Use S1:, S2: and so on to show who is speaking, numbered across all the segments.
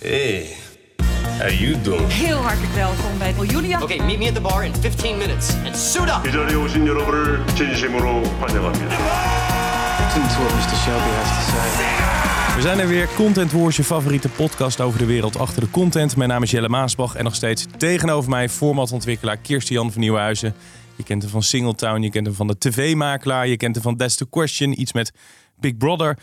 S1: Hey, how you doing?
S2: Heel hartelijk welkom bij Julia.
S3: Okay, meet me at the bar in 15 minutes and suit up.
S4: 이 자리에 오신 여러분을 진심으로 환영합니다.
S5: Listen to what Mr. Shelby has to say.
S6: We zijn er weer. Content Wars, je favoriete podcast over de wereld achter de content. Mijn naam is Jelle Maasbach en nog steeds tegenover mij formatontwikkelaar Kirsten-Jan van Nieuwenhuizen. Je kent hem van Singletown, je kent hem van de tv-makelaar, je kent hem van That's the Question, iets met Big Brother.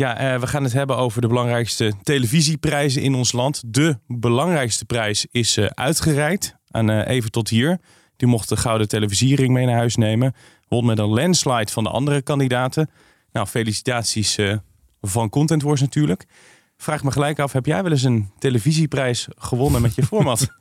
S6: Ja, eh, we gaan het hebben over de belangrijkste televisieprijzen in ons land. De belangrijkste prijs is eh, uitgereikt aan eh, Even tot hier. Die mocht de gouden televisiering mee naar huis nemen. Won met een landslide van de andere kandidaten. Nou, felicitaties van Content Wars natuurlijk. Vraag me gelijk af, heb jij wel eens een televisieprijs gewonnen met je format?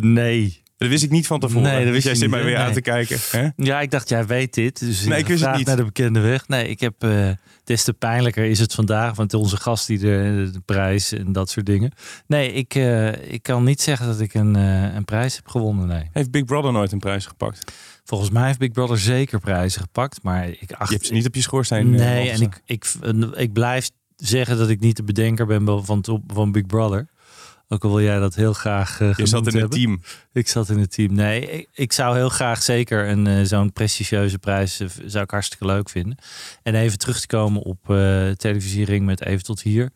S7: Nee.
S6: Dat wist ik niet van tevoren.
S7: Nee, dat wist
S6: jij zit mij weer aan te kijken. Hè?
S7: Ja, ik dacht, jij weet dit. Dus
S6: Nee, ik wist het niet.
S7: naar de bekende weg. Nee, ik heb... eh des te pijnlijker is het vandaag, want onze gast die de, de prijs en dat soort dingen. Nee, ik, eh, ik kan niet zeggen dat ik een, eh, een prijs heb gewonnen, nee.
S6: Heeft Big Brother nooit een prijs gepakt?
S7: Volgens mij heeft Big Brother zeker prijzen gepakt, maar ik acht...
S6: Je hebt ze niet op je schoorsteen.
S7: Nee, en ik, ik, ik blijf zeggen dat ik niet de bedenker ben van, van Big Brother. Ook al wil jij dat heel graag eh
S6: Je zat in het team.
S7: Ik zat in het team. Nee, ik, ik zou heel graag zeker een eh, zo'n prestigieuze prijs eh, zou ik hartstikke leuk vinden. En even terug te komen op televisiering met even tot hier.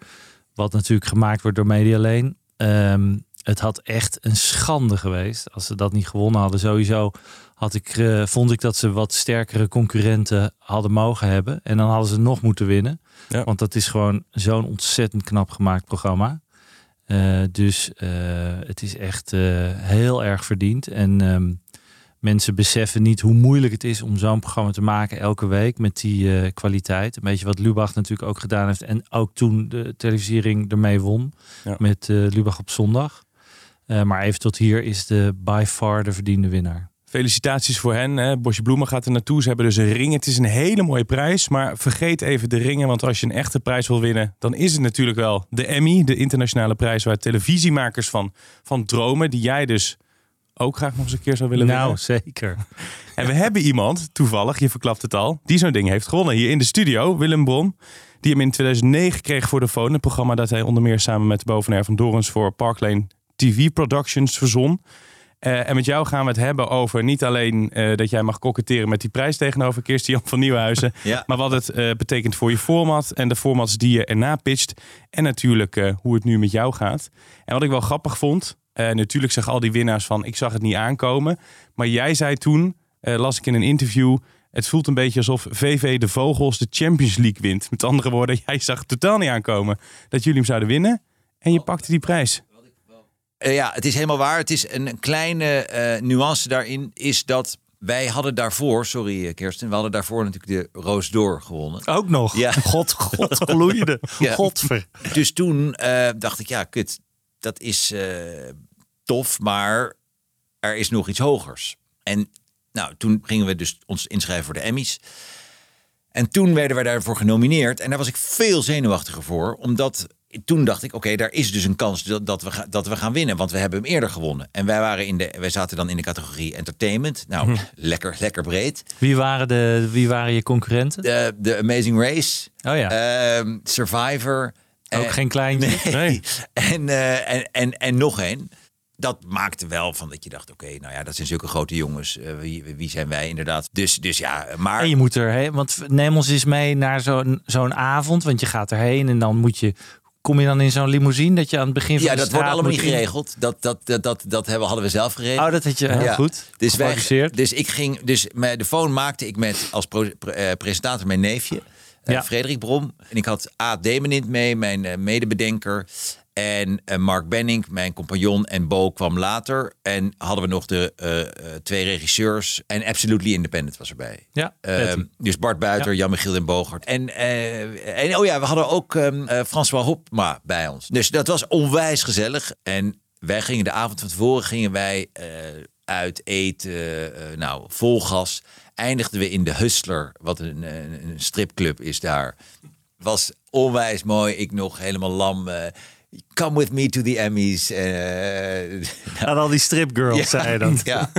S7: Wat natuurlijk gemaakt wordt door Media Lane. Ehm, het had echt een schande geweest als ze dat niet gewonnen hadden. Sowieso had ik, vond ik dat ze wat sterkere concurrenten hadden mogen hebben. En dan hadden ze nog moeten winnen.
S6: Ja.
S7: Want dat is gewoon zo'n ontzettend knap gemaakt programma. Eh, dus eh, het is echt eh, heel erg verdiend. En ehm, mensen beseffen niet hoe moeilijk het is om zo'n programma te maken elke week met die kwaliteit. Een beetje wat Lubach natuurlijk ook gedaan heeft. En ook toen de televisiering ermee won
S6: Ja.
S7: met Lubach op zondag. Maar even tot hier is de by far de verdiende winnaar.
S6: Felicitaties voor hen. Hè. Bosje Bloemen gaat er naartoe. Ze hebben dus een ring. Het is een hele mooie prijs. Maar vergeet even de ringen. Want als je een echte prijs wil winnen, dan is het natuurlijk wel de Emmy. De internationale prijs waar televisiemakers van, van dromen. Die jij dus ook graag nog eens een keer zou willen
S7: nou,
S6: winnen.
S7: zeker.
S6: En we hebben iemand, toevallig, je verklapt het al, die zo'n ding heeft gewonnen. Hier in de studio, Willem Bron. Die hem in 2009 kreeg voor de phone. Het programma dat hij onder meer samen met Bovenair van Dorens voor Parklane TV Productions verzon. Eh, en met jou gaan we het hebben over niet alleen eh, dat jij mag koketteren met die prijs tegenover Kirsten van Nieuwenhuizen.
S8: Ja.
S6: Maar wat het eh, betekent voor je format en de formats die je erna pitcht. En natuurlijk hoe het nu met jou gaat. En wat ik wel grappig vond. natuurlijk zeggen al die winnaars van ik zag het niet aankomen. Maar jij zei toen, las ik in een interview. Het voelt een beetje alsof VV de Vogels de Champions League wint. Met andere woorden, jij zag het totaal niet aankomen dat jullie hem zouden winnen. En je pakte die prijs.
S8: Eh, ja, het is helemaal waar. Het is een, een kleine eh, nuance daarin is dat wij hadden daarvoor, sorry eh, Kirsten, we hadden daarvoor natuurlijk de Roos Door gewonnen.
S7: Ook nog.
S8: Ja.
S7: God, God gloeide.
S8: Ja.
S7: Godver.
S8: Dus toen dacht ik, ja, kut, dat is tof, maar er is nog iets hogers. En nou, toen gingen we dus ons inschrijven voor de Emmys. En toen werden wij daarvoor genomineerd. En daar was ik veel zenuwachtiger voor. Omdat toen dacht ik, oké, daar is dus een kans dat, dat, we, dat we gaan winnen. Want we hebben hem eerder gewonnen. En wij, waren in de, wij zaten dan in de categorie entertainment. Nou, lekker, lekker breed.
S7: Wie waren, de, wie waren je concurrenten?
S8: De, de Amazing Race.
S7: Oh ja.
S8: ehm, Survivor.
S7: Ook
S8: eh,
S7: geen kleintje.
S8: Nee. En, eh, en, en, en nog één. Dat maakte wel van dat je dacht, oké, nou ja, dat zijn zulke grote jongens. Eh, wie, wie zijn wij inderdaad? Dus, dus ja, maar...
S7: En je moet erheen, want neem ons eens mee naar zo'n zo'n avond, want je gaat erheen en dan moet je, kom je dan in zo'n limousine dat je aan het begin van
S8: ja,
S7: de
S8: dat
S7: straat
S8: wordt allemaal niet geregeld. Dat, dat, dat, dat, dat hebben, hadden we zelf geregeld.
S7: Oh, dat had je heel
S8: Ja.
S7: goed.
S8: Dus, wij, dus ik ging, dus de phone maakte ik met als pro- pre- eh, presentator mijn neefje, eh,
S7: Ja.
S8: Frederik Brom. En ik had A. Demenint mee, mijn eh, medebedenker. En eh, Mark Benning, mijn compagnon. En Bo kwam later. En hadden we nog de eh, eh, twee regisseurs. En Absolutely Independent was erbij.
S7: Ja,
S8: Ehm, dus Bart Buiter, Jan Michiel en Bogart. En, en oh ja, we hadden ook eh, François Hopma bij ons. Dus dat was onwijs gezellig. En wij gingen de avond van tevoren gingen wij uit eten, nou, vol gas. Eindigden we in de Hustler, wat een, een, een stripclub is daar. Was onwijs mooi. Ik nog helemaal lam. Eh, come with me to the Emmys. Uh,
S7: Aan al die stripgirls, zei je dat.
S8: Ja.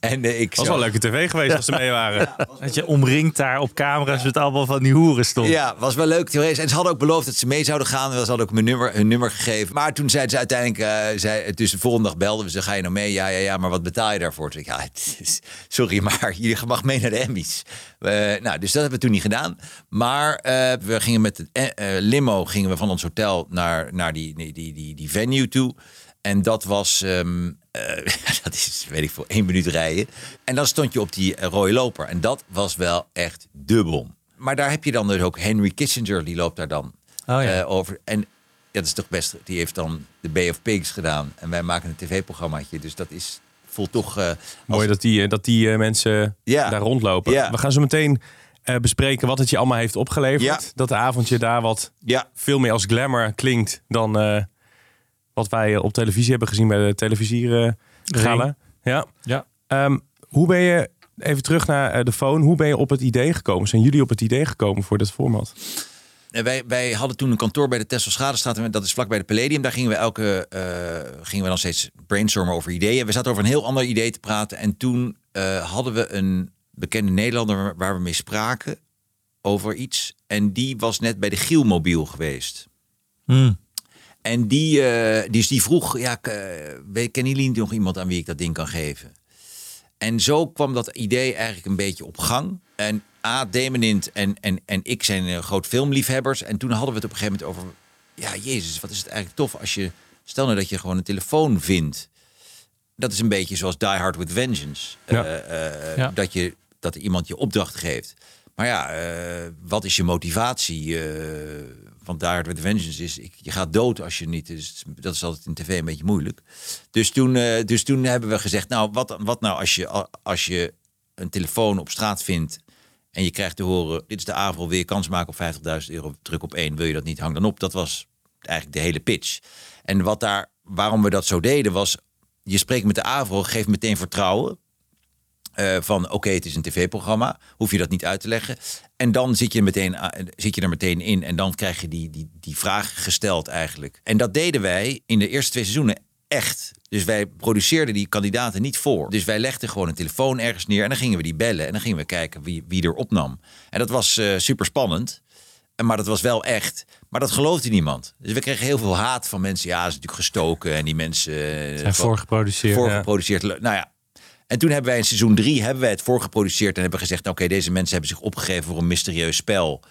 S8: En uh, ik
S6: was wel leuke tv geweest als ze mee waren.
S7: Dat je omringd daar op camera's met allemaal van die hoeren stond.
S8: Ja, was wel leuk geweest. En ze hadden ook beloofd dat ze mee zouden gaan. Ze hadden ook mijn nummer, hun nummer gegeven. Maar toen zeiden ze uiteindelijk, uh, zei, dus de volgende dag belden we ze, ga je nou mee? Ja, ja, ja, maar wat betaal je daarvoor? Toen ik, ja, is, sorry, maar jullie mag mee naar de Emmys. nou, dus dat hebben we toen niet gedaan. Maar we gingen met de limo gingen we van ons hotel naar, naar die, die, die, die, die venue toe. En dat was, um, uh, dat is, weet ik veel, één minuut rijden. En dan stond je op die rode loper. En dat was wel echt dubbel. Maar daar heb je dan dus ook Henry Kissinger, die loopt daar dan
S7: oh, ja.
S8: uh, over. En dat is toch best, die heeft dan de Bay of Pigs gedaan. En wij maken een tv-programmaatje. Dus dat is, voelt toch... Uh,
S6: Mooi
S8: als...
S6: dat die, dat die mensen
S8: Ja.
S6: daar rondlopen.
S8: Ja.
S6: We gaan zo meteen uh, bespreken wat het je allemaal heeft opgeleverd.
S8: Ja.
S6: Dat de avondje daar wat
S8: Ja,
S6: veel meer als glamour klinkt dan uh, wat wij op televisie hebben gezien bij de televisiegala. Ja.
S7: Ja.
S6: Um, hoe ben je, even terug naar uh, de phone, hoe ben je op het idee gekomen? Zijn jullie op het idee gekomen voor dit format?
S8: Wij, wij hadden toen een kantoor bij de Tesla Schadestraat. en Dat is vlakbij de Palladium. Daar gingen we elke uh, gingen we dan steeds brainstormen over ideeën. We zaten over een heel ander idee te praten. En toen uh, hadden we een bekende Nederlander waar we mee spraken over iets. En die was net bij de Gielmobiel geweest.
S7: Hmm.
S8: En die, uh, dus die vroeg, ja, kennen jullie nog iemand aan wie ik dat ding kan geven? En zo kwam dat idee eigenlijk een beetje op gang. En A, Demenint en, en, en ik zijn uh, groot filmliefhebbers. En toen hadden we het op een gegeven moment over... Ja, jezus, wat is het eigenlijk tof als je... Stel nou dat je gewoon een telefoon vindt. Dat is een beetje zoals Die Hard with Vengeance.
S6: Ja.
S8: Uh,
S7: Ja.
S8: dat, je, dat iemand je opdracht geeft. Maar ja, uh, wat is je motivatie? van Die Hard with Vengeance is... Ik, je gaat dood als je niet... Dus dat is altijd in tv een beetje moeilijk. Dus toen, dus toen hebben we gezegd... Nou, wat, wat nou als je, als je een telefoon op straat vindt... En je krijgt te horen, dit is de avond, wil je kans maken op 50.000 euro, druk op één, wil je dat niet, hang dan op. Dat was eigenlijk de hele pitch. En wat daar, waarom we dat zo deden was, je spreekt met de AVRO, geeft meteen vertrouwen. Uh, van oké, okay, het is een tv-programma, hoef je dat niet uit te leggen. En dan zit je, meteen, zit je er meteen in en dan krijg je die, die, die vraag gesteld eigenlijk. En dat deden wij in de eerste twee seizoenen echt. Dus wij produceerden die kandidaten niet voor. Dus wij legden gewoon een telefoon ergens neer en dan gingen we die bellen en dan gingen we kijken wie, wie er opnam. En dat was uh, super spannend. Maar dat was wel echt. Maar dat geloofde niemand. Dus we kregen heel veel haat van mensen. Ja, ze is natuurlijk gestoken. En die mensen.
S7: Zijn voorgeproduceerd.
S8: Voorgeproduceerd. Ja. Nou ja. En toen hebben wij in seizoen drie hebben wij het voorgeproduceerd. En hebben gezegd: Oké, okay, deze mensen hebben zich opgegeven voor een mysterieus spel.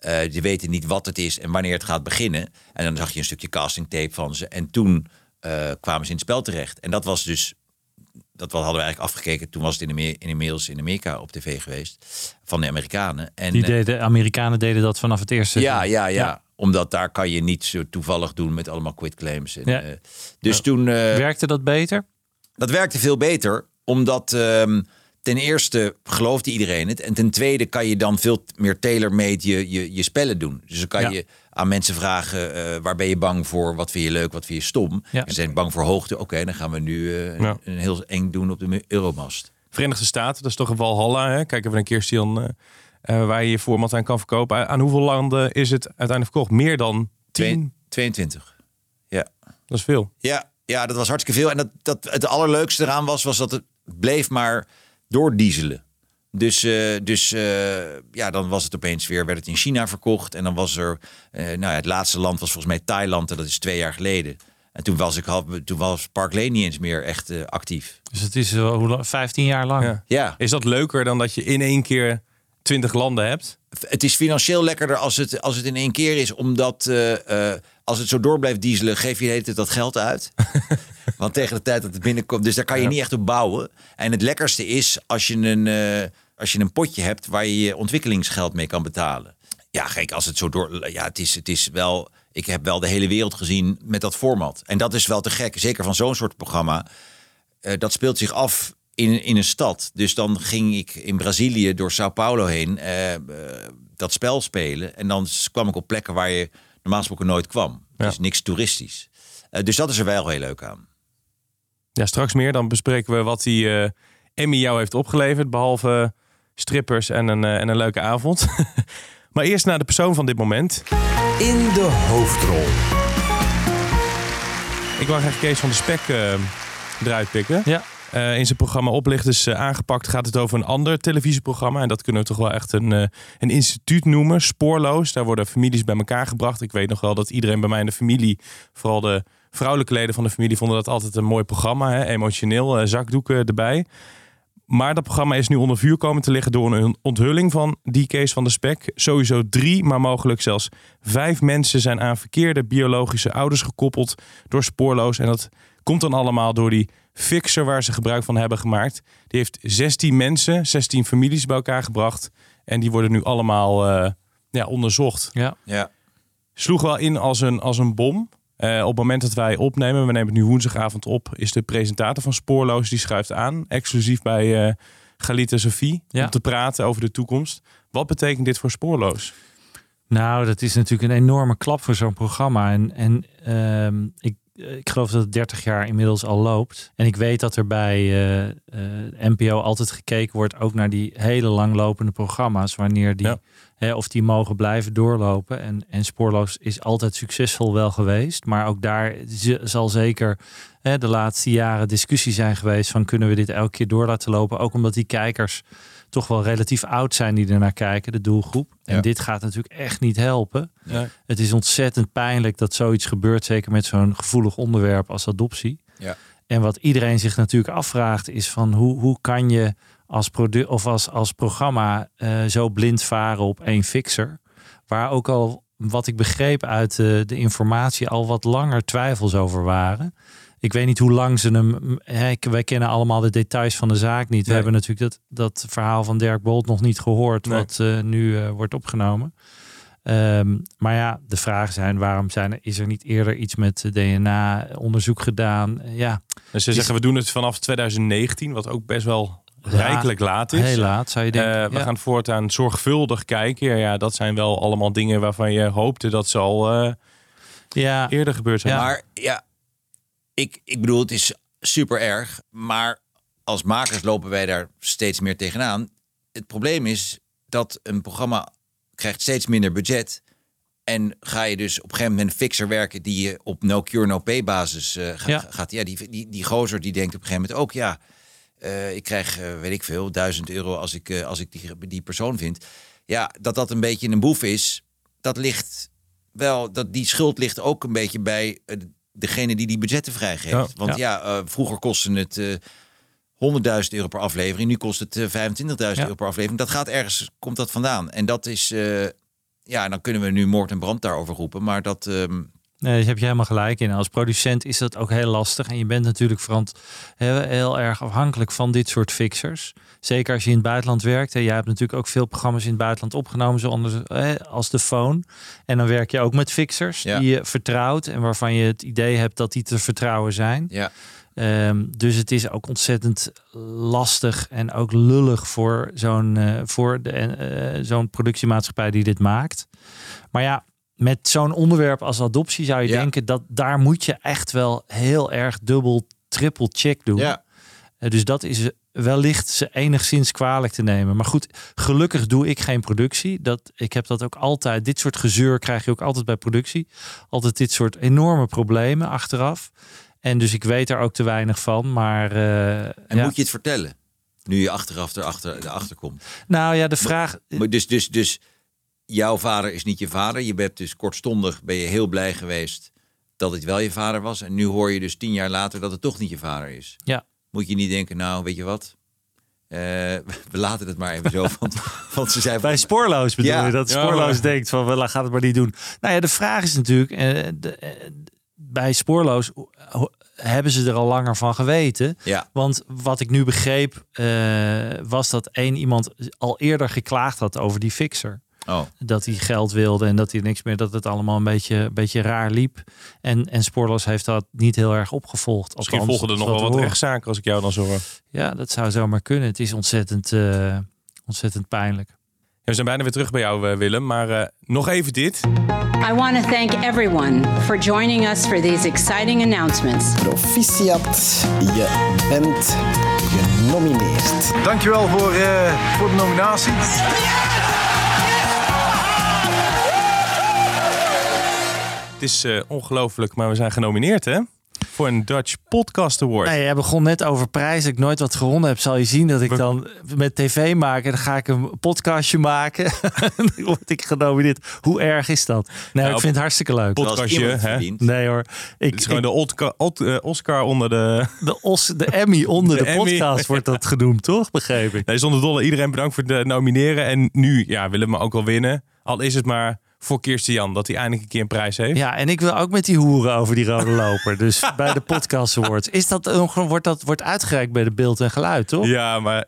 S8: Uh, die weten niet wat het is en wanneer het gaat beginnen. En dan zag je een stukje castingtape van ze. En toen uh, kwamen ze in het spel terecht. En dat was dus, dat hadden we eigenlijk afgekeken. Toen was het in de, inmiddels in Amerika op tv geweest van de Amerikanen. En,
S7: Die deden, de Amerikanen deden dat vanaf het eerste.
S8: Ja, ja, ja, ja. Omdat daar kan je niet zo toevallig doen met allemaal quitclaims. En,
S7: ja.
S8: uh, dus
S7: ja.
S8: toen. Uh,
S7: werkte dat beter?
S8: Dat werkte veel beter, omdat. Um, ten eerste geloofde iedereen het. En ten tweede kan je dan veel meer tailor-made je, je, je spellen doen. Dus dan kan
S7: Ja.
S8: je aan mensen vragen: uh, waar ben je bang voor? Wat vind je leuk? Wat vind je stom?
S7: Ja.
S8: Ze zijn bang voor hoogte. Oké, dan gaan we nu uh,
S6: Ja.
S8: een heel eng doen op de Euromast.
S6: Verenigde Staten, dat is toch een Walhalla. Hè? Kijken we een keer, Stian, uh, waar je je format aan kan verkopen. Aan hoeveel landen is het uiteindelijk verkocht? Meer dan 10?
S8: 22. Ja.
S6: Dat is veel.
S8: Ja, ja, dat was hartstikke veel. En dat, dat, het allerleukste eraan was, was dat het bleef maar doordieselen. Dus, uh, dus uh, ja, dan was het opeens weer, werd het in China verkocht. En dan was er, uh, nou ja, het laatste land was volgens mij Thailand. En dat is twee jaar geleden. En toen was, ik, toen was Park Lane niet eens meer echt actief.
S7: Dus het is uh, hoe lang, 15 jaar lang.
S6: Ja.
S8: Ja.
S6: Is dat leuker dan dat je in één keer 20 landen hebt?
S8: Het is financieel lekkerder als het, als het in één keer is. Omdat uh, als het zo door blijft dieselen, geef je de hele tijd dat geld uit. Want tegen de tijd dat het binnenkomt, dus daar kan je
S6: Ja.
S8: niet echt op bouwen. En het lekkerste is als je een, uh, als je een potje hebt waar je je ontwikkelingsgeld mee kan betalen. Ja, kijk, als het zo door. Ja, het is, het is wel. Ik heb wel de hele wereld gezien met dat format. En dat is wel te gek. Zeker van zo'n soort programma. Uh, dat speelt zich af in, in een stad. Dus dan ging ik in Brazilië door Sao Paulo heen uh, dat spel spelen. En dan kwam ik op plekken waar je normaal gesproken nooit kwam.
S6: Ja.
S8: Dus niks toeristisch. Uh, dus dat is er wel heel leuk aan.
S6: Ja, straks meer. Dan bespreken we wat die uh, Emmy jou heeft opgeleverd. Behalve strippers en een, uh, en een leuke avond. maar eerst naar de persoon van dit moment.
S1: In de hoofdrol.
S6: Ik wou graag Kees van de Spek eh, eruit pikken.
S7: Ja.
S6: Eh, in zijn programma Oplichters eh, aangepakt gaat het over een ander televisieprogramma. En dat kunnen we toch wel echt een, eh, een instituut noemen. Spoorloos. Daar worden families bij elkaar gebracht. Ik weet nog wel dat iedereen bij mij in de familie, vooral de vrouwelijke leden van de familie, vonden dat altijd een mooi programma. Hè? Emotioneel, eh, zakdoeken erbij. Maar dat programma is nu onder vuur komen te liggen door een onthulling van die Kees van de Spek. Sowieso drie, maar mogelijk zelfs vijf mensen zijn aan verkeerde biologische ouders gekoppeld door spoorloos. En dat komt dan allemaal door die fixer waar ze gebruik van hebben gemaakt. Die heeft 16 mensen, 16 families bij elkaar gebracht. En die worden nu allemaal eh, ja, onderzocht.
S7: Ja.
S8: Ja.
S6: Sloeg wel in als een, als een bom. Eh, op het moment dat wij opnemen, we nemen het nu woensdagavond op, is de presentator van Spoorloos die schuift aan, exclusief bij eh Galit en Sophie,
S7: Ja.
S6: om te praten over de toekomst. Wat betekent dit voor Spoorloos?
S7: Nou, dat is natuurlijk een enorme klap voor zo'n programma. En, en ehm, ik, ik geloof dat het 30 jaar inmiddels al loopt. En ik weet dat er bij eh, eh, NPO altijd gekeken wordt, ook naar die hele langlopende programma's, wanneer die,
S6: Ja.
S7: hè, of die mogen blijven doorlopen. En, en Spoorloos is altijd succesvol wel geweest. Maar ook daar zal zeker hè, de laatste jaren discussie zijn geweest van kunnen we dit elke keer door laten lopen. Ook omdat die kijkers toch wel relatief oud zijn die er naar kijken, de doelgroep. En
S8: Ja.
S7: dit gaat natuurlijk echt niet helpen. Het is ontzettend pijnlijk dat zoiets gebeurt, zeker met zo'n gevoelig onderwerp als adoptie.
S8: Ja.
S7: En wat iedereen zich natuurlijk afvraagt is van hoe, hoe kan je als, produ of als, als programma eh, zo blind varen op één fixer. Waar ook al, wat ik begreep uit de, de informatie, al wat langer twijfels over waren. Ik weet niet hoe lang ze hem. Hè, wij kennen allemaal de details van de zaak niet. We
S6: Nee.
S7: hebben natuurlijk dat, dat verhaal van Dirk Bolt nog niet gehoord,
S6: Nee.
S7: wat eh, nu eh, wordt opgenomen. Ehm, maar ja, de vragen zijn: waarom zijn er, is er niet eerder iets met DNA-onderzoek gedaan? Eh, ja,
S6: Dus ze zeggen we doen het vanaf 2019, wat ook best wel rijkelijk laat is.
S7: heel laat zou je denken.
S6: Eh, we
S7: ja.
S6: gaan voortaan zorgvuldig kijken. Ja, dat zijn wel allemaal dingen waarvan je hoopte dat ze al eh,
S7: ja,
S6: eerder gebeurd zijn.
S7: Ja.
S8: Maar ja, ik, ik bedoel, het is super erg. Maar als makers lopen wij daar steeds meer tegenaan. Het probleem is dat een programma krijgt steeds minder budget. En ga je dus op een gegeven moment een fixer werken die je op no cure no pay basis eh, ga-
S7: Ja.
S8: gaat. Ja, die, die, die gozer die denkt op een gegeven moment ook, ja, eh, ik krijg, eh, weet ik veel, duizend euro als ik, als ik die, die persoon vind. Ja, dat dat een beetje een boef is, dat ligt wel, dat die schuld ligt ook een beetje bij degene die die budgetten vrijgeeft.
S6: Ja,
S8: Want ja, eh, vroeger kostte het eh 100.000 euro per aflevering, nu kost het eh 25.000 euro per aflevering. Dat gaat ergens, komt dat vandaan. En dat is, eh, ja, dan kunnen we nu moord en brand daarover roepen, maar dat, ehm,
S7: Nee, daar heb je helemaal gelijk in. Als producent is dat ook heel lastig. En je bent natuurlijk heel, erg afhankelijk van dit soort fixers. Zeker als je in het buitenland werkt. En jij hebt natuurlijk ook veel programma's in het buitenland opgenomen, zoals als de phone. En dan werk je ook met fixers
S8: Ja.
S7: die je vertrouwt en waarvan je het idee hebt dat die te vertrouwen zijn.
S8: ja.
S7: Ehm, dus het is ook ontzettend lastig en ook lullig voor zo'n eh, voor de, eh, zo'n productiemaatschappij die dit maakt. Maar ja, met zo'n onderwerp als adoptie zou je
S8: Ja.
S7: denken dat daar moet je echt wel heel erg dubbel, triple check doen.
S8: ja.
S7: Eh, dus dat is wellicht ze enigszins kwalijk te nemen. Maar goed, gelukkig doe ik geen productie. Dat, ik heb dat ook altijd. Dit soort gezeur krijg je ook altijd bij productie. Altijd dit soort enorme problemen achteraf. En dus ik weet er ook te weinig van. Maar eh,
S8: En
S7: ja.
S8: moet je het vertellen? Nu je achteraf erachter, erachter komt.
S7: nou ja, de vraag.
S8: Maar Dus, dus, dus jouw vader is niet je vader. Je bent dus kortstondig ben je heel blij geweest dat het wel je vader was. En nu hoor je dus tien jaar later dat het toch niet je vader is.
S7: Ja.
S8: Moet je niet denken, nou weet je wat? Eh, we laten het maar even zo. Want, want ze zijn
S7: Bij spoorloos bedoel
S8: Ja.
S7: je dat spoorloos denkt van we gaan het maar niet doen. Nou ja, de vraag is natuurlijk eh, de, eh, bij spoorloos hebben ze er al langer van geweten.
S8: Ja.
S7: Want wat ik nu begreep eh, was dat één iemand al eerder geklaagd had over die fixer.
S8: Oh,
S7: Dat hij geld wilde en dat hij niks meer, dat het allemaal een beetje, een beetje raar liep. En, en Spoorloos heeft dat niet heel erg opgevolgd.
S6: Misschien
S7: Althans,
S6: volgen er nog wel wat rechtszaken als ik jou dan zo hoor.
S7: Ja, dat zou zomaar kunnen. Het is ontzettend, eh, ontzettend pijnlijk.
S6: Ja, we zijn bijna weer terug bij jou, eh, Willem. Maar eh, nog even dit.
S9: I want to thank everyone for joining us for these exciting announcements.
S5: Proficiat, je bent genomineerd.
S10: Dankjewel voor, eh, voor de nominatie.
S6: Het is eh, ongelooflijk, maar we zijn genomineerd, hè? voor een Dutch Podcast Award.
S7: Nee, jij begon net over prijzen. Ik nooit wat gewonnen heb. Zal je zien dat ik dan met tv maken. Dan ga ik een podcastje maken. dan word ik genomineerd. Hoe erg is dat? Nee,
S6: Nou,
S7: ik vind het hartstikke leuk.
S6: podcastje, hè?
S7: Nee hoor. Ik,
S6: Het is gewoon
S7: ik-
S6: de Ot- eh, Oscar onder de...
S7: de, Os, de Emmy onder
S6: De
S7: de,
S6: Emmy.
S7: podcast wordt dat genoemd, toch? Begreep ik.
S6: Nee, zonder dolle. Iedereen bedankt voor het nomineren. En nu ja, willen we ook wel winnen. Al is het maar voor Kirsten Jan dat hij eindelijk een keer een prijs heeft.
S7: Ja, en ik wil ook met die hoeren over die rode loper. Dus bij de podcast awards. Is dat, wordt dat wordt uitgereikt bij de beeld en geluid, toch?
S6: Ja, maar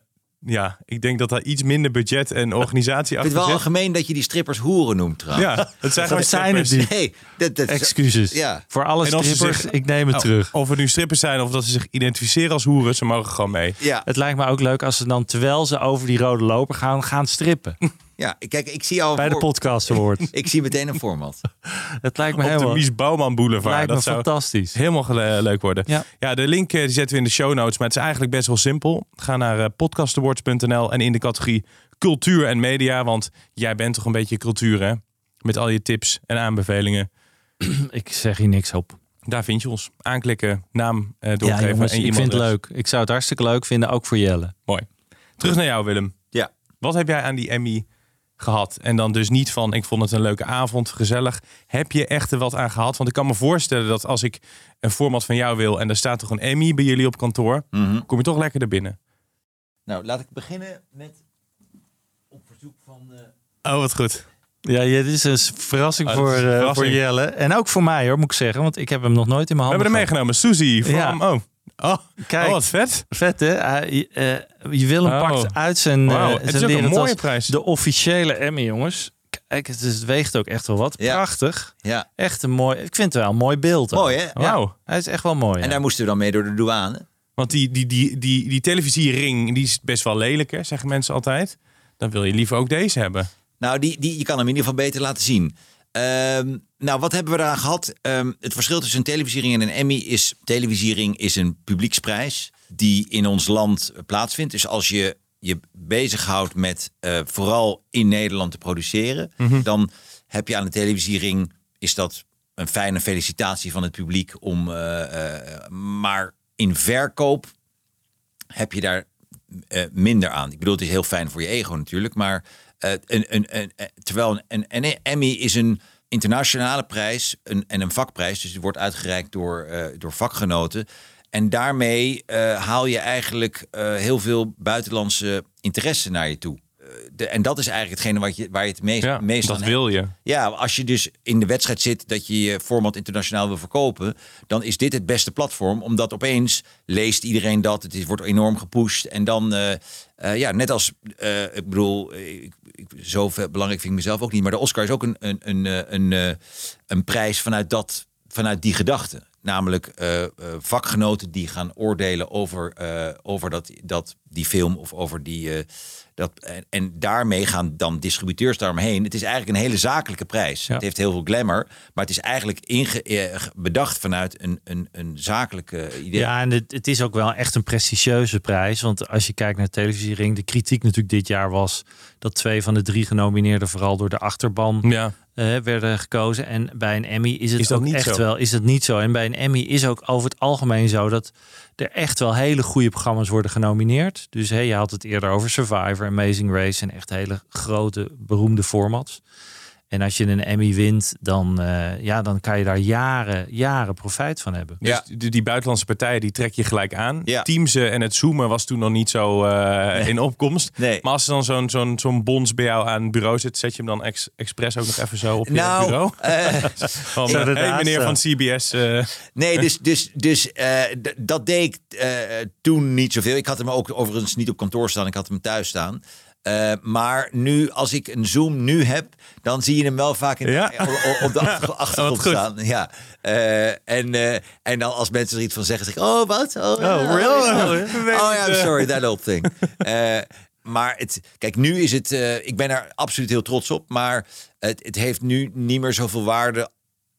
S6: ja, ik denk dat daar iets minder budget en organisatie achter
S8: vind het wel
S6: zit.
S8: algemeen dat je die strippers hoeren noemt trouwens.
S6: Ja, het zijn gewoon
S7: Dat zijn het
S6: strippers.
S7: niet.
S8: Nee, dat, dat is-
S7: Excuses.
S8: Ja.
S7: Voor alle strippers,
S6: zich-
S7: ik neem het
S6: Oh,
S7: terug.
S6: Of het nu strippers zijn of dat ze zich identificeren als hoeren, ze mogen gewoon mee.
S8: Ja,
S7: Het lijkt me ook leuk als ze dan, terwijl ze over die rode loper gaan, gaan strippen.
S8: ja, kijk, ik zie al
S7: bij de
S8: voor-
S7: podcast awards.
S8: Ik zie meteen een format.
S7: Het lijkt me
S6: Op de
S7: helemaal,
S6: Mies Bouwman Boulevard.
S7: lijkt me
S6: dat zou
S7: fantastisch.
S6: helemaal leuk worden.
S7: Ja.
S6: Ja, de link eh, die zetten we in de show notes. Maar het is eigenlijk best wel simpel. Ga naar eh, podcastawards.nl en in de categorie cultuur en media. Want jij bent toch een beetje cultuur, hè? Met al je tips en aanbevelingen.
S7: Ik zeg hier niks op.
S6: Daar vind je ons. Aanklikken, naam eh
S7: Ja,
S6: doorgeven
S7: jongens,
S6: en
S7: ik vind het leuk. Ik zou het hartstikke leuk vinden, ook voor Jelle.
S6: Mooi. Terug naar jou, Willem.
S8: Ja.
S6: Wat heb jij aan die Emmy gehad? En dan dus niet van, ik vond het een leuke avond, gezellig. Heb je echt er wat aan gehad? Want ik kan me voorstellen dat als ik een format van jou wil... en er staat toch een Emmy bij jullie op kantoor...
S8: Mhm.
S6: kom je toch lekker er binnen.
S8: Nou, laat ik beginnen met op verzoek van... eh,
S6: Oh, wat goed.
S7: Ja, dit is een verrassing
S6: Ah, dit
S7: voor,
S6: is een
S7: eh,
S6: verrassing.
S7: voor Jelle. En ook voor mij hoor, moet ik zeggen. Want ik heb hem nog nooit in mijn
S6: We
S7: handen
S6: hebben hem meegenomen. Suzy from...
S7: Ja.
S6: Oh. Oh.
S7: Kijk.
S6: oh, wat vet.
S7: Vet hè? Hij, eh, je wil hem
S6: Oh.
S7: pakt uit zijn, eh,
S6: Wauw, het is
S7: zijn
S6: ook een mooie prijs.
S7: De officiële Emmy, jongens. Kijk, het, is- het weegt ook echt wel wat.
S8: Ja.
S7: Prachtig.
S8: ja.
S7: Echt een mooi. Ik vind het wel een mooi beeld.
S8: Mooi, hè?
S7: Ja,
S6: Wauw.
S7: hij is echt wel mooi.
S8: En
S7: ja.
S8: daar moesten we dan mee door de douane.
S6: Want die, die, die, die, die televisiering die is best wel lelijk, hè, zeggen mensen altijd. Dan wil je liever ook deze hebben.
S8: Nou, die, die, je kan hem in ieder geval beter laten zien. Ehm, nou, wat hebben we eraan gehad? Ehm, het verschil tussen een televisiering en een Emmy is... televisiering is een publieksprijs die in ons land eh, plaatsvindt. Dus als je je bezighoudt met eh, vooral in Nederland te produceren... dan heb je aan de televisiering... is dat een fijne felicitatie van het publiek om... eh, maar in verkoop heb je daar minder aan. Ik bedoel, het is heel fijn voor je ego natuurlijk, maar een, een, een, terwijl een, Emmy is een internationale prijs een, en een vakprijs, dus die wordt uitgereikt door, door vakgenoten. En daarmee eh, haal je eigenlijk eh, heel veel buitenlandse interesse naar je toe. Eh, de, en dat is eigenlijk hetgene wat je, waar je het meest,
S6: Ja,
S8: meest
S6: dat
S8: aan
S6: wil je.
S8: ja, als je dus in de wedstrijd zit dat je je format internationaal wil verkopen, dan is dit het beste platform, omdat opeens leest iedereen dat, het is, wordt enorm gepusht en dan, ja, net als, ik bedoel, ik, ik, zo belangrijk vind ik mezelf ook niet, maar de Oscar is ook een, een, een, een, een prijs vanuit dat, vanuit die gedachte. Namelijk eh, eh, vakgenoten die gaan oordelen over, eh, over dat, dat, die film of over die. eh, dat, en, en daarmee gaan dan distributeurs daaromheen. Het is eigenlijk een hele zakelijke prijs.
S7: Ja.
S8: Het heeft heel veel glamour, maar het is eigenlijk inge, bedacht vanuit een, een, een zakelijke idee.
S7: Ja, en het, het is ook wel echt een prestigieuze prijs. Want als je kijkt naar televisiering, de kritiek natuurlijk dit jaar was dat twee van de drie genomineerden vooral door de achterban
S6: Ja.
S7: Eh, werden gekozen. En bij een Emmy is het
S6: Is
S7: ook
S6: niet
S7: echt
S6: zo?
S7: wel is het niet zo. En bij een Emmy is ook over het algemeen zo dat er echt wel hele goede programma's worden genomineerd. Dus hey, je had het eerder over Survivor, Amazing Race en echt hele grote beroemde formats. En als je een Emmy wint, dan, eh, ja, dan kan je daar jaren, jaren profijt van hebben.
S6: Dus die, die buitenlandse partijen die trek je gelijk aan.
S8: Ja.
S6: Teamsen en het zoomen was toen nog niet zo eh, in opkomst.
S8: Nee.
S6: Maar als er dan zo'n zo'n zo'n bons bij jou aan het bureau zit, zet je hem dan ex, expres ook nog even zo op je
S8: Nou,
S6: bureau?
S8: eh,
S6: Van, hey, meneer van CBS. eh,
S8: Nee, dus, dus, dus eh, dat deed ik eh, toen niet zoveel. Ik had hem ook overigens niet op kantoor staan. Ik had hem thuis staan. Eh, maar nu, als ik een Zoom nu heb, dan zie je hem wel vaak in,
S6: Ja.
S8: op, de achter- achtergrond staan. Ja. Eh, en, eh, en dan als mensen er iets van zeggen, zeg ik, oh wat? Oh,
S6: really?
S8: Oh ja, I'm sorry, that old thing. Maar het, kijk, nu is het, ik ben er absoluut heel trots op, maar het, het heeft nu niet meer zoveel waarde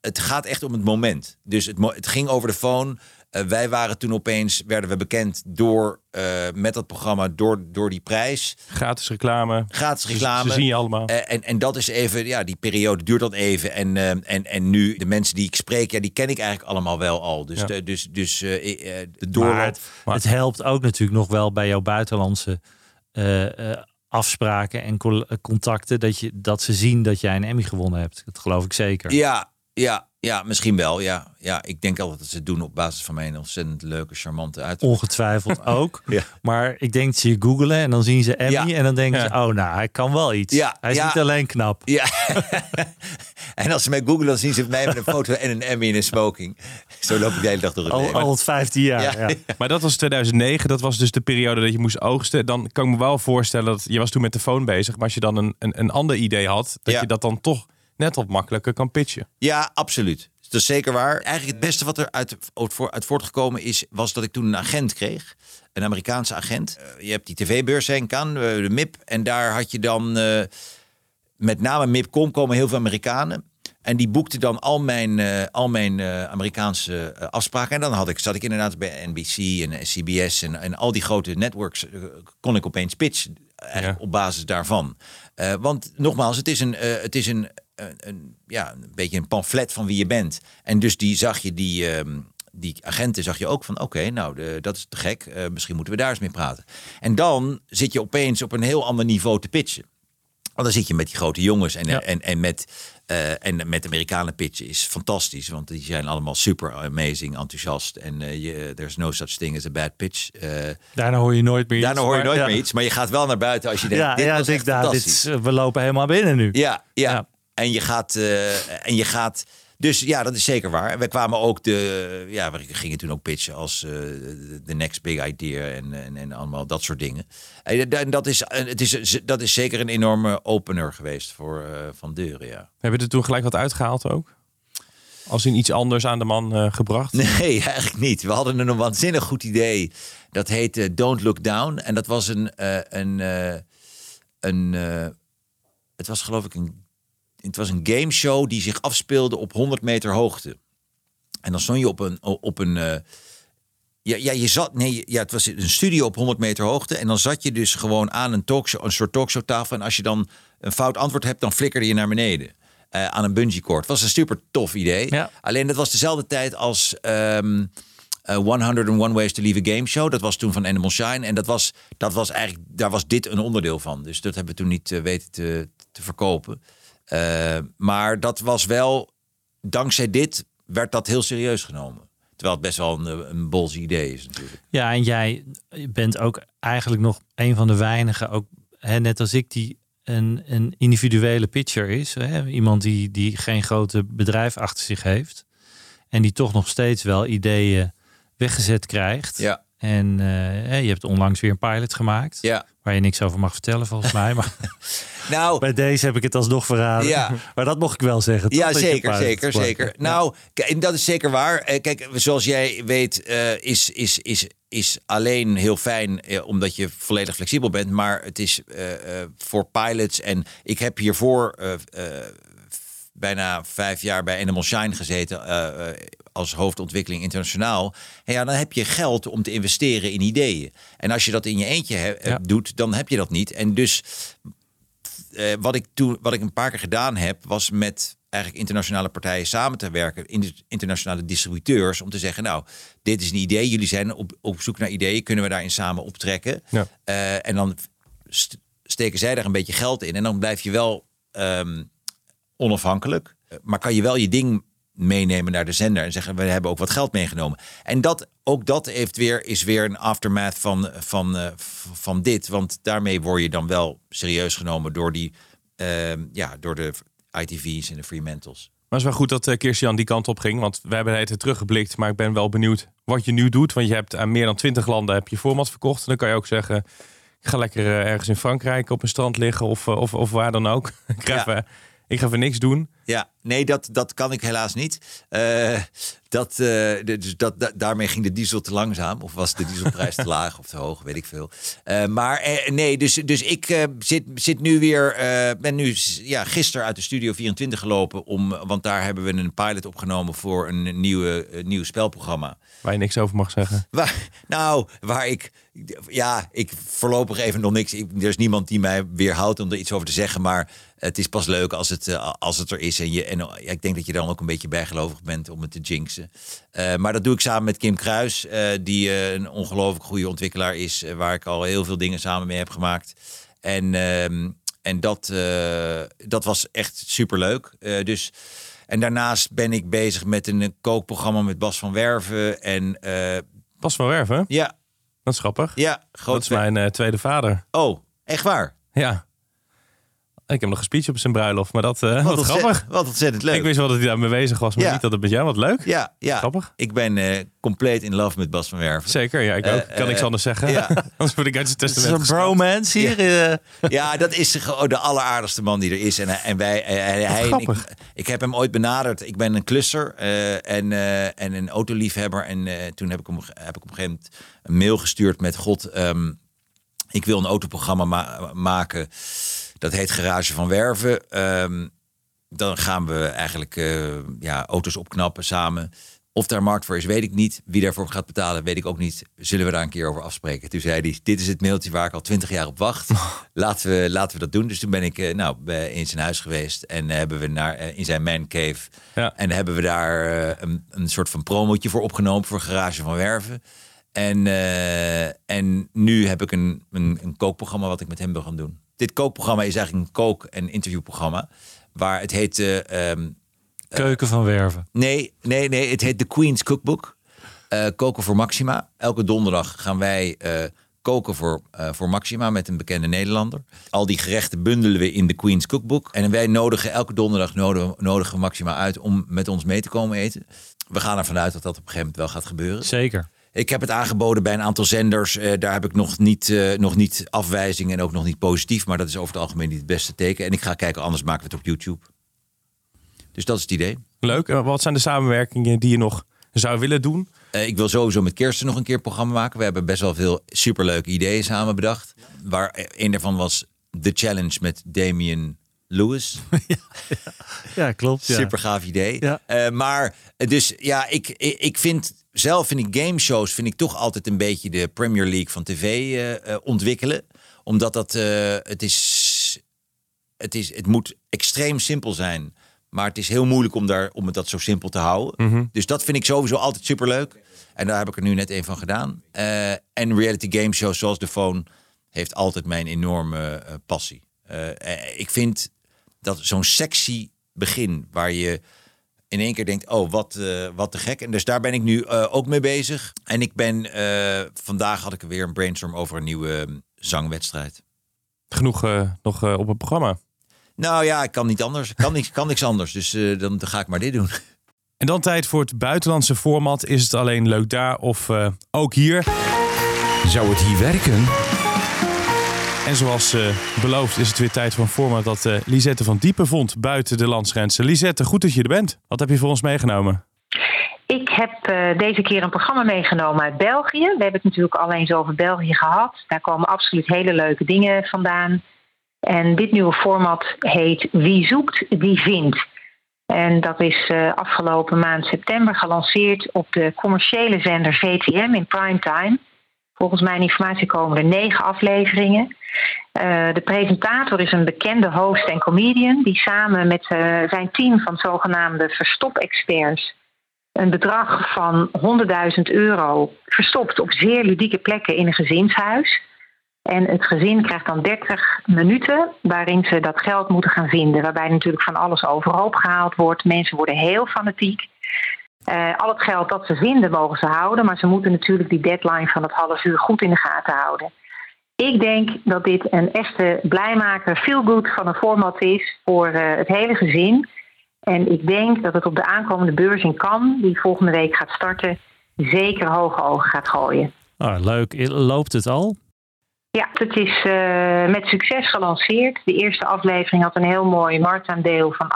S8: het gaat echt om het moment. Dus het, het ging over de phone. Eh, wij waren toen opeens, werden we bekend door, eh, met dat programma, door, door die prijs.
S6: Gratis reclame.
S8: Gratis reclame.
S6: Ze zien je allemaal.
S8: Eh, en, en dat is even, ja, die periode duurt dan even. En, en, en nu, de mensen die ik spreek, ja, die ken ik eigenlijk allemaal wel al. Dus,
S6: Ja.
S8: de, dus, dus de
S7: Maar het, het helpt ook natuurlijk nog wel bij jouw buitenlandse eh, eh, afspraken en contacten. Dat, je, dat ze zien dat jij een Emmy gewonnen hebt. Dat geloof ik zeker.
S8: Ja, ja, ja, misschien wel. Ja, ja, ik denk altijd dat ze het doen op basis van mijn ontzettend leuke, charmante uit.
S7: Ongetwijfeld ook.
S8: Ja.
S7: Maar ik denk dat ze je googelen en dan zien ze Emmy.
S8: Ja.
S7: En dan denken
S6: Ja.
S7: ze, oh nou, hij kan wel iets.
S8: Ja,
S7: hij is
S8: ja.
S7: niet alleen knap.
S8: Ja. en als ze mij googlen, dan zien ze mij met een foto en een Emmy in een smoking. Zo loop ik de hele dag door het
S7: Al,
S8: leven.
S7: al het 15 jaar.
S8: Ja.
S7: Ja.
S6: Maar dat was 2009. Dat was dus de periode dat je moest oogsten. Dan kan ik me wel voorstellen dat je was toen met de phone bezig. Maar als je dan een, een, een ander idee had, dat
S8: Ja.
S6: je dat dan toch net wat makkelijker kan pitchen.
S8: Ja, absoluut. Dat is zeker waar. Eigenlijk het beste wat er uit, uit, uit voortgekomen is, was dat ik toen een agent kreeg. Een Amerikaanse agent. Eh, je hebt die tv-beurs Cannes, eh, de MIP. En daar had je dan, eh, met name MIP.com komen heel veel Amerikanen. En die boekten dan al mijn, al mijn Amerikaanse afspraken. En dan had ik, zat ik inderdaad bij NBC en CBS en, en al die grote networks. kon ik opeens pitchen. Eigenlijk
S6: Ja.
S8: op basis daarvan. Want nogmaals, het is een, het is een, een, een- ja, een beetje een pamflet van wie je bent. En dus die zag je, die, ehm, die agenten zag je ook van... oké, nou, de, dat is te gek. Eh, misschien moeten we daar eens mee praten. En dan zit je opeens op een heel ander niveau te pitchen. Want dan zit je met die grote jongens en,
S7: Ja.
S8: en, en, met, eh, en met Amerikanen pitchen is fantastisch. Want die zijn allemaal super amazing, enthousiast. En eh, je, there's no such thing as a bad pitch.
S7: Daarna hoor je nooit meer iets.
S8: daarna hoor je
S7: maar-
S8: nooit
S7: ja.
S8: meer iets. Maar je gaat wel naar buiten als je denkt,
S7: Ja,
S8: dit
S7: ja
S8: was
S7: denk, nou, dit we lopen helemaal binnen nu.
S8: Ja, ja. En je gaat. eh, en je gaat dus ja, dat is zeker waar. En we kwamen ook de. Ja, we gingen toen ook pitchen als eh, de next big idea en, en, en allemaal dat soort dingen. En da- dat is, en het is, dat is zeker een enorme opener geweest voor eh, Van Deuren, ja.
S6: Hebben we er toen gelijk wat uitgehaald ook? Als in iets anders aan de man eh, gebracht?
S8: Nee, eigenlijk niet. We hadden een waanzinnig goed idee. Dat heette Don't Look Down. En dat was een. eh, een, eh, een eh, het was geloof ik een. Het was een gameshow die zich afspeelde op 100 meter hoogte. En dan stond je op een. Op een eh, ja, ja, je zat. Nee, ja, het was een studio op 100 meter hoogte. En dan zat je dus gewoon aan een talkshow, een soort talkshowtafel. En als je dan een fout antwoord hebt, dan flikkerde je naar beneden. eh, aan een bungee cord. Het was een super tof idee.
S7: Ja.
S8: Alleen dat was dezelfde tijd als ehm eh, 101 Ways to Leave a Game Show. Dat was toen van Animal Shine. En dat was, dat was eigenlijk, daar was dit een onderdeel van. Dus dat hebben we toen niet eh, weten te, te verkopen. Eh, maar dat was wel, dankzij dit werd dat heel serieus genomen. Terwijl het best wel een, een bols idee is natuurlijk.
S7: Ja, en jij bent ook eigenlijk nog een van de weinigen, ook hè, net als ik, die een, een individuele pitcher is. Hè? Iemand die, die geen grote bedrijf achter zich heeft. En die toch nog steeds wel ideeën weggezet krijgt.
S8: Ja.
S7: En eh, je hebt onlangs weer een pilot gemaakt.
S8: Ja.
S7: Waar je niks over mag vertellen volgens mij. Maar
S8: Nou,
S7: bij deze heb ik het alsnog verraden.
S8: Ja.
S7: Maar dat mocht ik wel zeggen. toch?
S8: Ja, zeker, zeker, zeker. Nou, dat is zeker waar. Eh, Kijk, zoals jij weet, eh, is, is, is, is alleen heel fijn omdat je volledig flexibel bent. Maar het is voor pilots. En ik heb hiervoor bijna vijf jaar bij Animal Shine gezeten. eh, eh, als hoofdontwikkeling internationaal. En ja, dan heb je geld om te investeren in ideeën. En als je dat in je eentje he- eh,
S7: Ja.
S8: doet, dan heb je dat niet. En dus wat, ik toen, wat ik een paar keer gedaan heb, was met eigenlijk internationale partijen samen te werken, in internationale distributeurs, om te zeggen, nou, dit is een idee, jullie zijn op, op zoek naar ideeën, kunnen we daarin samen optrekken?
S6: Ja.
S8: En dan st- steken zij daar een beetje geld in en dan blijf je wel ehm, onafhankelijk, eh, maar kan je wel je ding meenemen naar de zender en zeggen we hebben ook wat geld meegenomen. En dat ook dat heeft weer is weer een aftermath van van eh, van dit, want daarmee word je dan wel serieus genomen door die ehm, ja door de ITV's en de Fremantles.
S6: Maar het is wel goed dat uh, Kirstian die kant op ging. Want we hebben het teruggeblikt. Maar ik ben wel benieuwd wat je nu doet. Want je hebt aan meer dan twintig landen heb je format verkocht. En dan kan je ook zeggen... Ik ga lekker ergens in Frankrijk op een strand liggen. Of, of, of waar dan ook. ik, ga
S8: Ja.
S6: Ik ga even niks doen.
S8: Ja, nee, dat, dat kan ik helaas niet. Eh, dat, eh, dus dat, da- daarmee ging de diesel te langzaam. Of was de dieselprijs te laag of te hoog, weet ik veel. Eh, maar nee, dus, dus ik zit, zit nu weer... ben nu ja, gisteren uit de Studio 24 gelopen. Om, want daar hebben we een pilot opgenomen voor een nieuwe, nieuw spelprogramma.
S6: Waar je niks over mag zeggen.
S8: Waar, nou, waar ik. Ja, ik voorlopig even nog niks. Ik- er is niemand die mij weerhoudt om er iets over te zeggen. Maar het is pas leuk als het, als het er is. En, je, en ja, ik denk dat je dan ook een beetje bijgelovig bent om het te jinxen. Eh, maar dat doe ik samen met Kim Kruis. eh, die eh, een ongelooflijk goede ontwikkelaar is. eh, waar ik al heel veel dingen samen mee heb gemaakt. En, ehm, en dat, eh, dat was echt superleuk. Eh dus. En daarnaast ben ik bezig met een eh, kookprogramma met Bas van Werven. En eh,
S6: Bas van Werven,
S8: ja,
S6: dat is grappig.
S8: ja, groot
S6: dat is mijn eh, tweede vader.
S8: Oh, echt waar?
S6: Ja. Ik heb nog een speech op zijn bruiloft, maar dat uh, wat, grappig.
S8: Wat ontzettend leuk.
S6: Ik wist wel dat hij daarmee bezig was, maar
S8: Ja.
S6: niet dat het met jou wat leuk.
S8: ja, ja.
S6: Grappig.
S8: Ik ben eh, compleet in love met Bas van Werven.
S6: Zeker, ja, ik ook.
S8: Eh,
S6: kan niks anders zeggen.
S8: ja.
S6: anders word ik uit zijn
S7: Het is een bromance hier. eh.
S8: Ja, dat is de alleraardigste man die er is. En, en wij, hij, hij- hij- en ik, heb hem ooit benaderd. Ik ben een klusser en, en een autoliefhebber. En toen heb ik, hem, heb ik op een gegeven moment een mail gestuurd met... God, ehm, ik wil een autoprogramma ma- maken. Dat heet Garage van Werven. Ehm, dan gaan we eigenlijk eh, ja, auto's opknappen samen. Of daar markt voor is, weet ik niet. Wie daarvoor gaat betalen, weet ik ook niet. Zullen we daar een keer over afspreken? Toen zei hij, dit is het mailtje waar ik al twintig jaar op wacht. Laten we, laten we dat doen. Dus toen ben ik eh, nou, bij- in zijn huis geweest. En eh, hebben we naar, eh, in zijn man cave.
S6: Ja.
S8: En hebben we daar eh, een, een soort van promotje voor opgenomen. Voor Garage van Werven. En, eh, en nu heb ik een, een, een kookprogramma wat ik met hem wil gaan doen. Dit kookprogramma is eigenlijk een kook- en interviewprogramma. Waar het heet... eh, ehm,
S7: Keuken van Werven.
S8: Nee, nee, nee. Het heet The Queen's Cookbook. Eh, koken voor Maxima. Elke donderdag gaan wij eh, koken voor, eh, voor Maxima met een bekende Nederlander. Al die gerechten bundelen we in The Queen's Cookbook. En wij nodigen elke donderdag nodigen, nodigen Maxima uit om met ons mee te komen eten. We gaan ervan uit dat dat op een gegeven moment wel gaat gebeuren.
S7: Zeker.
S8: Ik heb het aangeboden bij een aantal zenders. Eh, daar heb ik nog niet, eh, nog niet afwijzing en ook nog niet positief. Maar dat is over het algemeen niet het beste teken. En ik ga kijken, anders maken we het op YouTube. Dus dat is het idee.
S6: Leuk. En wat zijn de samenwerkingen die je nog zou willen doen?
S8: Eh, ik wil sowieso met Kirsten nog een keer een programma maken. We hebben best wel veel superleuke ideeën samen bedacht. Waar een daarvan was The Challenge met Damien Lewis.
S7: Ja, klopt. Ja.
S8: Super gaaf idee.
S7: Ja.
S8: Eh, maar eh, dus ja, ik, ik, ik vind zelf vind ik gameshows vind ik toch altijd een beetje de Premier League van tv eh, ontwikkelen. Omdat dat het is, het is, het moet extreem simpel zijn. Maar het is heel moeilijk om, daar, om het dat zo simpel te houden. Dus dat vind ik sowieso altijd superleuk. En daar heb ik er nu net een van gedaan. En reality game shows zoals The Phone heeft altijd mijn enorme passie. Ik vind dat zo'n sexy begin waar je in één keer denkt, oh, wat, eh, wat te gek. En dus daar ben ik nu eh, ook mee bezig. En ik ben, eh, vandaag had ik weer een brainstorm over een nieuwe eh, zangwedstrijd.
S6: Genoeg nog op het programma.
S8: Nou ja, ik kan niet anders. Ik kan niks, kan niks anders. Dus dan, dan ga ik maar dit doen.
S6: En dan tijd voor het buitenlandse format. Is het alleen leuk daar of eh, ook hier?
S1: Zou het hier werken?
S6: En zoals eh, beloofd is het weer tijd voor een format dat eh, Lisette van Diepen vond buiten de landsgrenzen. Lisette, goed dat je er bent. Wat heb je voor ons meegenomen?
S11: Ik heb eh, deze keer een programma meegenomen uit België. We hebben het natuurlijk al eens over België gehad. Daar komen absoluut hele leuke dingen vandaan. En dit nieuwe format heet Wie zoekt, die vindt. En dat is afgelopen maand september gelanceerd op de commerciële zender VTM in primetime. Volgens mijn informatie komen er negen afleveringen. Eh, de presentator is een bekende host en comedian die samen met eh, zijn team van zogenaamde verstop-experts een bedrag van 100.000 euro verstopt op zeer ludieke plekken in een gezinshuis. En het gezin krijgt dan 30 minuten waarin ze dat geld moeten gaan vinden. Waarbij natuurlijk van alles overhoop gehaald wordt. Mensen worden heel fanatiek. Eh, al het geld dat ze vinden mogen ze houden. Maar ze moeten natuurlijk die deadline van het half uur goed in de gaten houden. Ik denk dat dit een echte blijmaker, feel good van een format is voor eh, het hele gezin. En ik denk dat het op de aankomende beurs in Cannes, die volgende week gaat starten, zeker hoge ogen gaat gooien.
S7: Ah, leuk. Loopt het al?
S11: Ja, het is uh, met succes gelanceerd. De eerste aflevering had een heel mooi marktaandeel van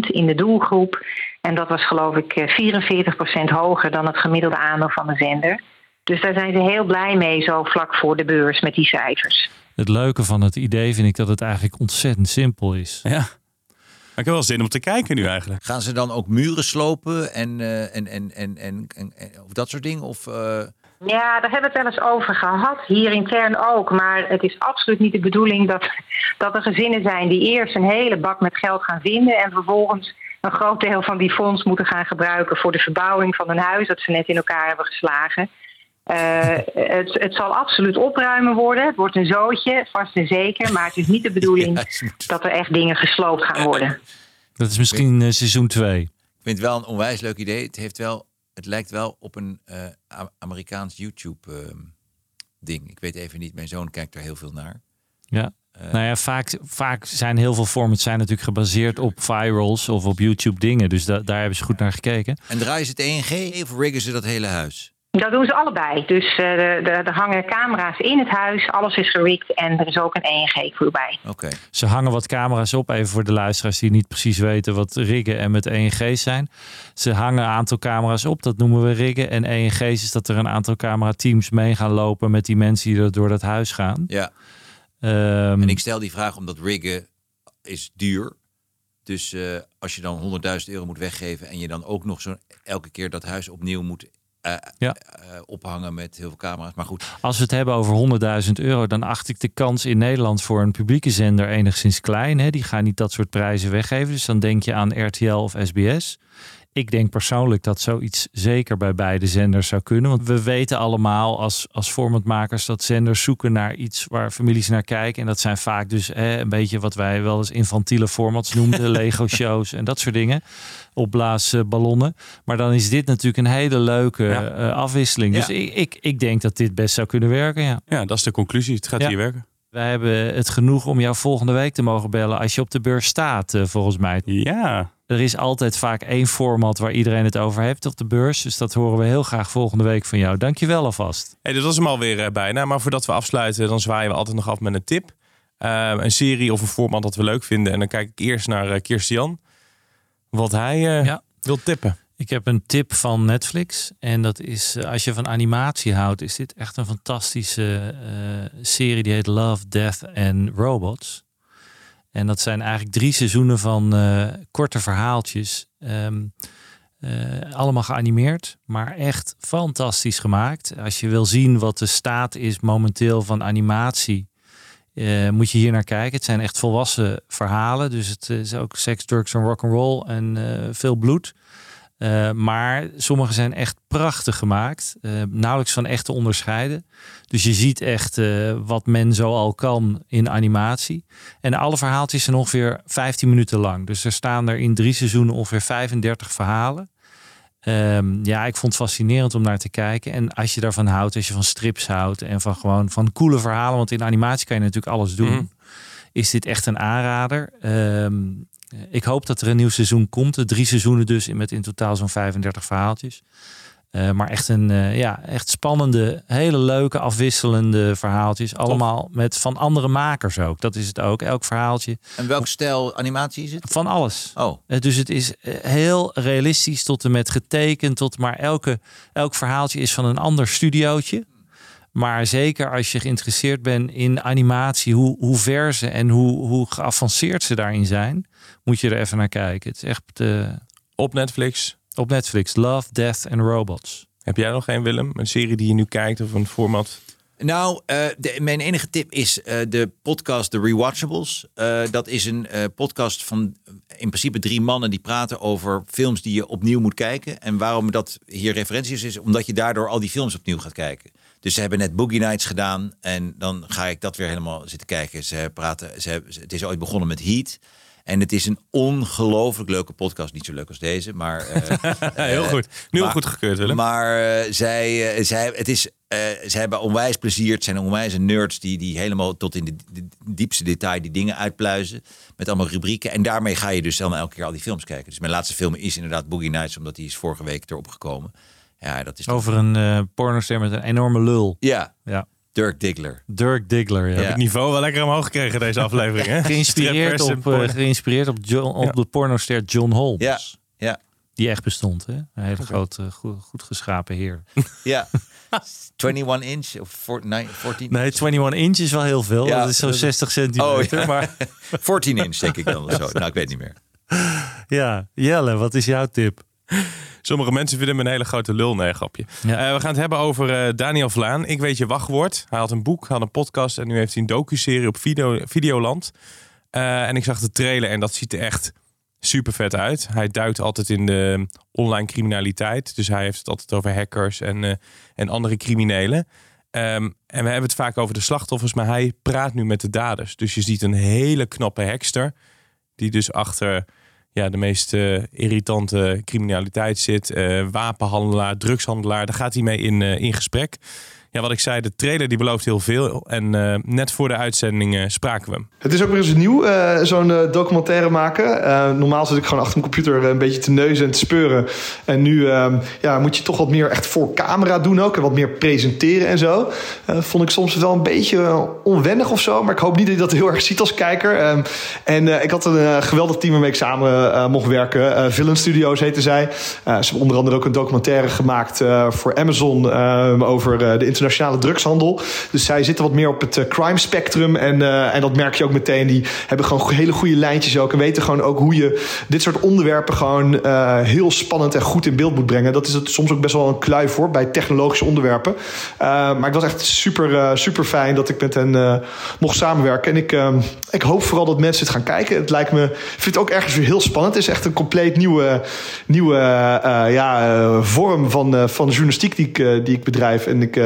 S11: 38% in de doelgroep. En dat was geloof ik 44% hoger dan het gemiddelde aandeel van de zender. Dus daar zijn ze heel blij mee, zo vlak voor de beurs met die cijfers.
S7: Het leuke van het idee vind ik dat het eigenlijk ontzettend simpel is.
S6: Ja. ik heb wel zin om te kijken nu eigenlijk.
S8: Gaan ze dan ook muren slopen en, uh, en, en, en, en, en, of dat soort dingen? Of, uh...
S11: Ja, daar hebben we het wel eens over gehad. Hier intern ook. Maar het is absoluut niet de bedoeling dat, dat er gezinnen zijn die eerst een hele bak met geld gaan vinden en vervolgens een groot deel van die fonds moeten gaan gebruiken voor de verbouwing van een huis dat ze net in elkaar hebben geslagen. Uh, het, het, zal absoluut opruimen worden. Het wordt een zootje, vast en zeker. Maar het is niet de bedoeling dat er echt dingen gesloopt gaan worden.
S7: Dat is misschien uh, seizoen 2. Ik
S8: vind het wel een onwijs leuk idee. Het, heeft wel, het lijkt wel op een uh, Amerikaans YouTube-ding. Ik weet even niet, mijn zoon kijkt er heel veel naar.
S7: Ja. Nou ja, vaak, vaak zijn heel veel formats zijn natuurlijk gebaseerd op virals of op YouTube dingen. Dus da daar hebben ze goed naar gekeken.
S8: En draaien ze het ENG of riggen ze dat hele huis?
S11: Dat doen ze allebei. Dus uh, er hangen camera's in het huis, alles is gerikt en er is ook een ENG voorbij.
S8: Oké.
S7: Ze hangen wat camera's op, even voor de luisteraars die niet precies weten wat riggen en met ENG's zijn. Ze hangen een aantal camera's op, dat noemen we riggen. En ENG's is dat er een aantal camerateams mee gaan lopen met die mensen die er door dat huis gaan.
S8: Ja. Um, en ik stel die vraag omdat riggen is duur. Dus uh, als je dan 100.000 euro moet weggeven en je dan ook nog zo elke keer dat huis opnieuw moet uh, ja. uh, ophangen met heel veel camera's. Maar goed.
S7: Als we het hebben over 100.000 euro, dan acht ik de kans in Nederland voor een publieke zender enigszins klein. Hè? Die gaan niet dat soort prijzen weggeven. Dus dan denk je aan RTL of SBS. Ik denk persoonlijk dat zoiets zeker bij beide zenders zou kunnen. Want we weten allemaal als, als formatmakers dat zenders zoeken naar iets waar families naar kijken. En dat zijn vaak dus hè, een beetje wat wij wel eens infantiele formats noemden. Lego-shows en dat soort dingen. Opblaasballonnen. Maar dan is dit natuurlijk een hele leuke ja. uh, afwisseling. Dus ik, ik, ik denk dat dit best zou kunnen werken. Ja,
S6: ja dat is de conclusie. Het gaat hier werken.
S7: Wij hebben het genoeg om jou volgende week te mogen bellen als je op de beurs staat, uh, volgens mij.
S6: Ja.
S7: Er is altijd vaak één format waar iedereen het over heeft op de beurs. Dus dat horen we heel graag volgende week van jou. Dankjewel alvast.
S6: Hey, dit was hem alweer uh, bijna. Maar voordat we afsluiten, dan zwaaien we altijd nog af met een tip. Uh, een serie of een format dat we leuk vinden. En dan kijk ik eerst naar uh, Kirstian. Wat hij ja. wil tippen.
S7: Ik heb een tip van Netflix. En dat is, als je van animatie houdt, is dit echt een fantastische serie. Die heet Love, Death and Robots. En dat zijn eigenlijk drie seizoenen van uh, korte verhaaltjes. Um, uh, allemaal geanimeerd, maar echt fantastisch gemaakt. Als je wil zien wat de staat is momenteel van animatie, uh, moet je hier naar kijken. Het zijn echt volwassen verhalen. Dus het is ook seks, drugs en rock'n'roll en veel bloed. Uh, maar sommige zijn echt prachtig gemaakt. Uh, nauwelijks van echt te onderscheiden. Dus je ziet echt uh, wat men zo al kan in animatie. En alle verhaaltjes zijn ongeveer 15 minuten lang. Dus er staan er in drie seizoenen ongeveer 35 verhalen. Um, ja, ik vond het fascinerend om naar te kijken. En als je daarvan houdt, als je van strips houdt en van gewoon van coole verhalen. Want in animatie kan je natuurlijk alles doen. Mm. Is dit echt een aanrader? Um, ik hoop dat er een nieuw seizoen komt. Drie seizoenen dus met in totaal zo'n 35 verhaaltjes. Uh, maar echt een uh, ja, echt spannende, hele leuke, afwisselende verhaaltjes. Allemaal met van andere makers ook. Dat is het ook, elk verhaaltje.
S8: En welk stijl animatie is het?
S7: Van alles.
S8: Oh.
S7: Uh, dus het is heel realistisch tot en met getekend. Tot, maar elke, elk verhaaltje is van een ander studiootje. Maar zeker als je geïnteresseerd bent in animatie, hoe, hoe ver ze en hoe, hoe geavanceerd ze daarin zijn, moet je er even naar kijken. Het is echt uh,
S6: op Netflix.
S7: Op Netflix, Love, Death and Robots.
S6: Heb jij nog geen Willem? Een serie die je nu kijkt of een format?
S8: Nou, uh, de, mijn enige tip is uh, de podcast The Rewatchables. Uh, dat is een podcast van in principe drie mannen die praten over films die je opnieuw moet kijken. En waarom dat hier referentie is, is omdat je daardoor al die films opnieuw gaat kijken. Dus ze hebben net Boogie Nights gedaan en dan ga ik dat weer helemaal zitten kijken. Ze praten, ze hebben, het is ooit begonnen met Heat. En het is een ongelooflijk leuke podcast. Niet zo leuk als deze, maar... Uh,
S6: Heel goed. Nu al goed gekeurd, Willem.
S8: Maar uh, zij, zij, het is, zij hebben onwijs plezier. Het zijn onwijs nerds die, die helemaal tot in de, de, diepste detail die dingen uitpluizen. Met allemaal rubrieken. En daarmee ga je dus dan elke keer al die films kijken. Dus mijn laatste film is inderdaad Boogie Nights. Omdat die is vorige week erop gekomen. Ja, dat is
S7: Over een uh, pornoster met een enorme lul.
S8: Ja.
S7: ja.
S8: Dirk Diggler.
S7: Dirk Diggler, ja.
S6: Heb het niveau wel lekker omhoog gekregen deze aflevering. Hè?
S7: Geïnspireerd op, eh, geïnspireerd op, John, op
S6: Ja.
S7: de pornoster John Holmes.
S8: Ja, ja,
S7: Die echt bestond, hè? Een hele grote, goed, goed geschapen heer.
S8: ja. 21 inch of 14, 14
S7: Nee, 21 inch is wel heel veel.
S8: Ja,
S7: dat is zo'n
S8: dat-
S7: 60 centimeter.
S8: Oh, ja.
S7: Maar
S8: 14 inch denk ik dan of zo. Nou, ik weet niet meer.
S7: ja, Jelle, wat is jouw tip?
S6: Sommige mensen vinden hem een hele grote lul. Nee, grapje.
S7: Ja.
S6: Eh, we gaan het hebben over eh, Daniel Vlaan. Ik weet je wachtwoord. Hij had een boek, had een podcast en nu heeft hij een docu-serie op video, Videoland. Eh, en ik zag de trailer en dat ziet er echt super vet uit. Hij duikt altijd in de online criminaliteit. Dus hij heeft het altijd over hackers en, en andere criminelen. Ehm, en we hebben het vaak over de slachtoffers, maar hij praat nu met de daders. Dus je ziet een hele knappe hekster die dus achter ja, de meest eh, irritante criminaliteit zit. Eh, wapenhandelaar, drugshandelaar. Daar gaat hij mee in, eh, in gesprek. Ja, wat ik zei, de trailer die belooft heel veel. En eh, net voor de uitzending eh, spraken we.
S12: Het is ook weer eens nieuw, eh, zo'n documentaire maken. Normaal zit ik gewoon achter mijn computer een beetje te neuzen en te speuren. En nu ehm, ja, moet je toch wat meer echt voor camera doen ook. En wat meer presenteren en zo. Vond ik soms wel een beetje onwennig of zo. Maar ik hoop niet dat je dat heel erg ziet als kijker. Ehm, en ik had een geweldig team waarmee ik samen mocht werken. Villain Studios heette zij. Ze hebben onder andere ook een documentaire gemaakt voor Amazon eh, over de internationale drugshandel. Dus zij zitten wat meer op het eh, crime spectrum. En, eh, en dat merk je ook meteen. Die hebben gewoon hele goede lijntjes ook. En weten gewoon ook hoe je dit soort onderwerpen gewoon eh, heel spannend en goed in beeld moet brengen. Dat is het soms ook best wel een kluif voor bij technologische onderwerpen. Maar ik was echt super, super fijn dat ik met hen mocht samenwerken. En ik, ik hoop vooral dat mensen het gaan kijken. Het lijkt me, ik vind het ook ergens weer heel spannend. Het is echt een compleet nieuwe, nieuwe ja, vorm van, eh, van journalistiek die ik, die ik bedrijf. En ik,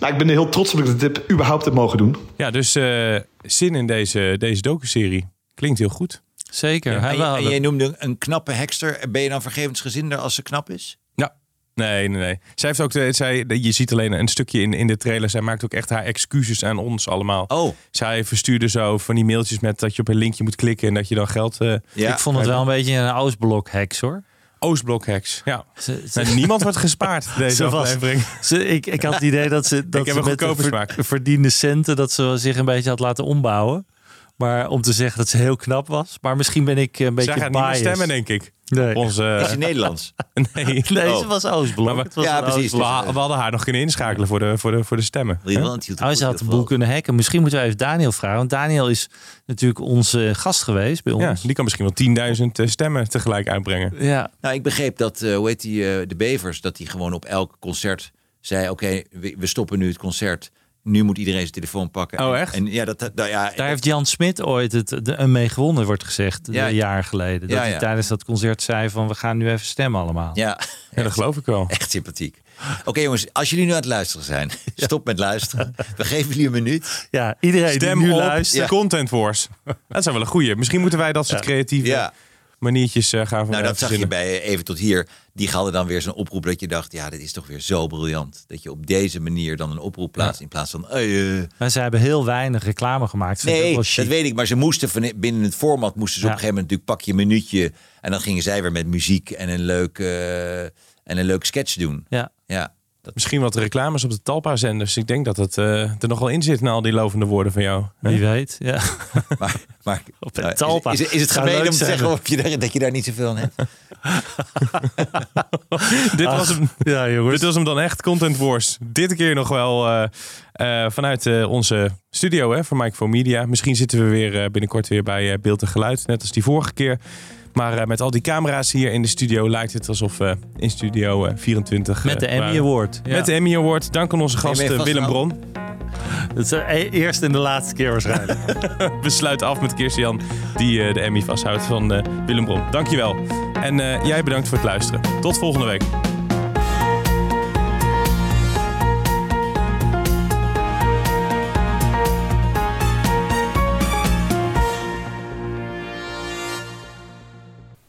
S12: nou, ik ben er heel trots op dat ik dit überhaupt heb mogen doen.
S6: Ja, dus eh, zin in deze, deze docu-serie. Klinkt heel goed.
S7: Zeker.
S8: Ja,
S7: Hij
S8: en, en jij noemde een knappe hekster. Ben je dan vergevensgezinder als ze knap is?
S6: Ja. Nee, nee, nee. Zij heeft ook de, zij, je ziet alleen een stukje in, in de trailer. Zij maakt ook echt haar excuses aan ons allemaal.
S8: Oh.
S6: Zij verstuurde zo van die mailtjes met dat je op een linkje moet klikken en dat je dan geld. eh
S7: ik vond het wel een beetje een Oostblok hacks hoor.
S6: Oostblok hacks. Ja.
S7: Ze- ze-
S6: Nou, niemand wordt gespaard deze
S7: Ze was-
S6: aflevering.
S7: Ze, ik, ik had het idee dat ze, dat
S6: Ik heb
S7: ze
S6: een
S7: met de ver- verdiende centen... dat ze zich een beetje had laten ombouwen. Maar om te zeggen dat ze heel knap was. Maar misschien ben ik een beetje
S6: Zij gaat niet meer stemmen, denk ik.
S7: Nee.
S6: Onze,
S8: Is in Nederlands?
S6: nee,
S7: Nee,
S8: Oh.
S7: ze was Oostblok.
S6: Maar
S7: was
S8: Ja, precies.
S6: we,
S7: Oostblok.
S6: ha- we hadden haar nog kunnen inschakelen voor de, voor de, voor de stemmen.
S7: Oh, ze had een boel kunnen hacken. Misschien moeten we even Daniel vragen. Want Daniel is natuurlijk onze gast geweest bij
S6: Ja,
S7: ons.
S6: die kan misschien wel 10.000 eh, stemmen tegelijk uitbrengen.
S7: Ja,
S8: Nou, ik begreep dat, eh, hoe heet die, eh, de Bevers, dat die gewoon op elk concert zei: Oké, we, we stoppen nu het concert. Nu moet iedereen zijn telefoon pakken.
S6: Oh,
S8: En-
S6: echt?
S8: En, ja, dat, dat, nou ja,
S7: Daar heeft Jan Smit ooit het, de, een mee gewonnen, wordt gezegd.
S8: Ja.
S7: Een jaar geleden. Dat
S8: Ja,
S7: hij tijdens dat concert zei van we gaan nu even stemmen allemaal.
S8: ja,
S6: Ja, dat geloof ik wel.
S8: echt sympathiek. Oké jongens, als jullie nu aan het luisteren zijn, stop met luisteren. We geven jullie een minuut.
S7: Ja, iedereen
S6: Stem
S7: die nu
S6: op
S7: luistert.
S6: Content Wars. Dat zijn wel een goeie. Misschien moeten wij dat soort creatieve
S8: Ja.
S6: Maniertjes eh, gaan
S8: Nou, dat zag je bij eh, Even tot hier. Die hadden dan weer zo'n oproep dat je dacht, ja, dit is toch weer zo briljant. Dat je op deze manier dan een oproep plaatst in plaats van... eh.
S7: Maar ze hebben heel weinig reclame gemaakt.
S8: Nee, dat
S7: chic.
S8: weet ik. Maar ze moesten van, binnen het format moesten ze op
S7: Ja.
S8: een gegeven moment natuurlijk pak je een minuutje. En dan gingen zij weer met muziek en een leuk, en een leuk sketch doen.
S7: Ja.
S8: Ja, dat,
S6: Misschien wat reclames op de Talpa-zenders. Ik denk dat het eh, er nog wel in zit na al die lovende woorden van jou.
S7: Wie weet. Ja.
S8: maar, maar
S7: Op
S8: nou,
S7: Talpa.
S8: Is, is, is het gemeen om te zeggen of je daar, dat je daar niet zoveel aan hebt?
S6: dit, was hem,
S7: Ja, jongens.
S6: dit was hem dan echt, Content Wars. Dit keer nog wel eh, eh, vanuit eh, onze studio hè, van Mike for Media. Misschien zitten we weer eh, binnenkort weer bij Beeld en Geluid, net als die vorige keer. Maar eh, met al die camera's hier in de studio lijkt het alsof we in studio eh, 24
S7: Met de
S6: eh,
S7: Emmy. Award. Ja.
S6: Met de Emmy Award. Dank aan onze gast eh, Willem. Bron.
S7: Dat is de e- eerste en de laatste keer waarschijnlijk.
S6: We sluiten af met Kirstian, die eh, de Emmy vasthoudt van eh, Willem Bron. Dankjewel. En eh, jij bedankt voor het luisteren. Tot volgende week.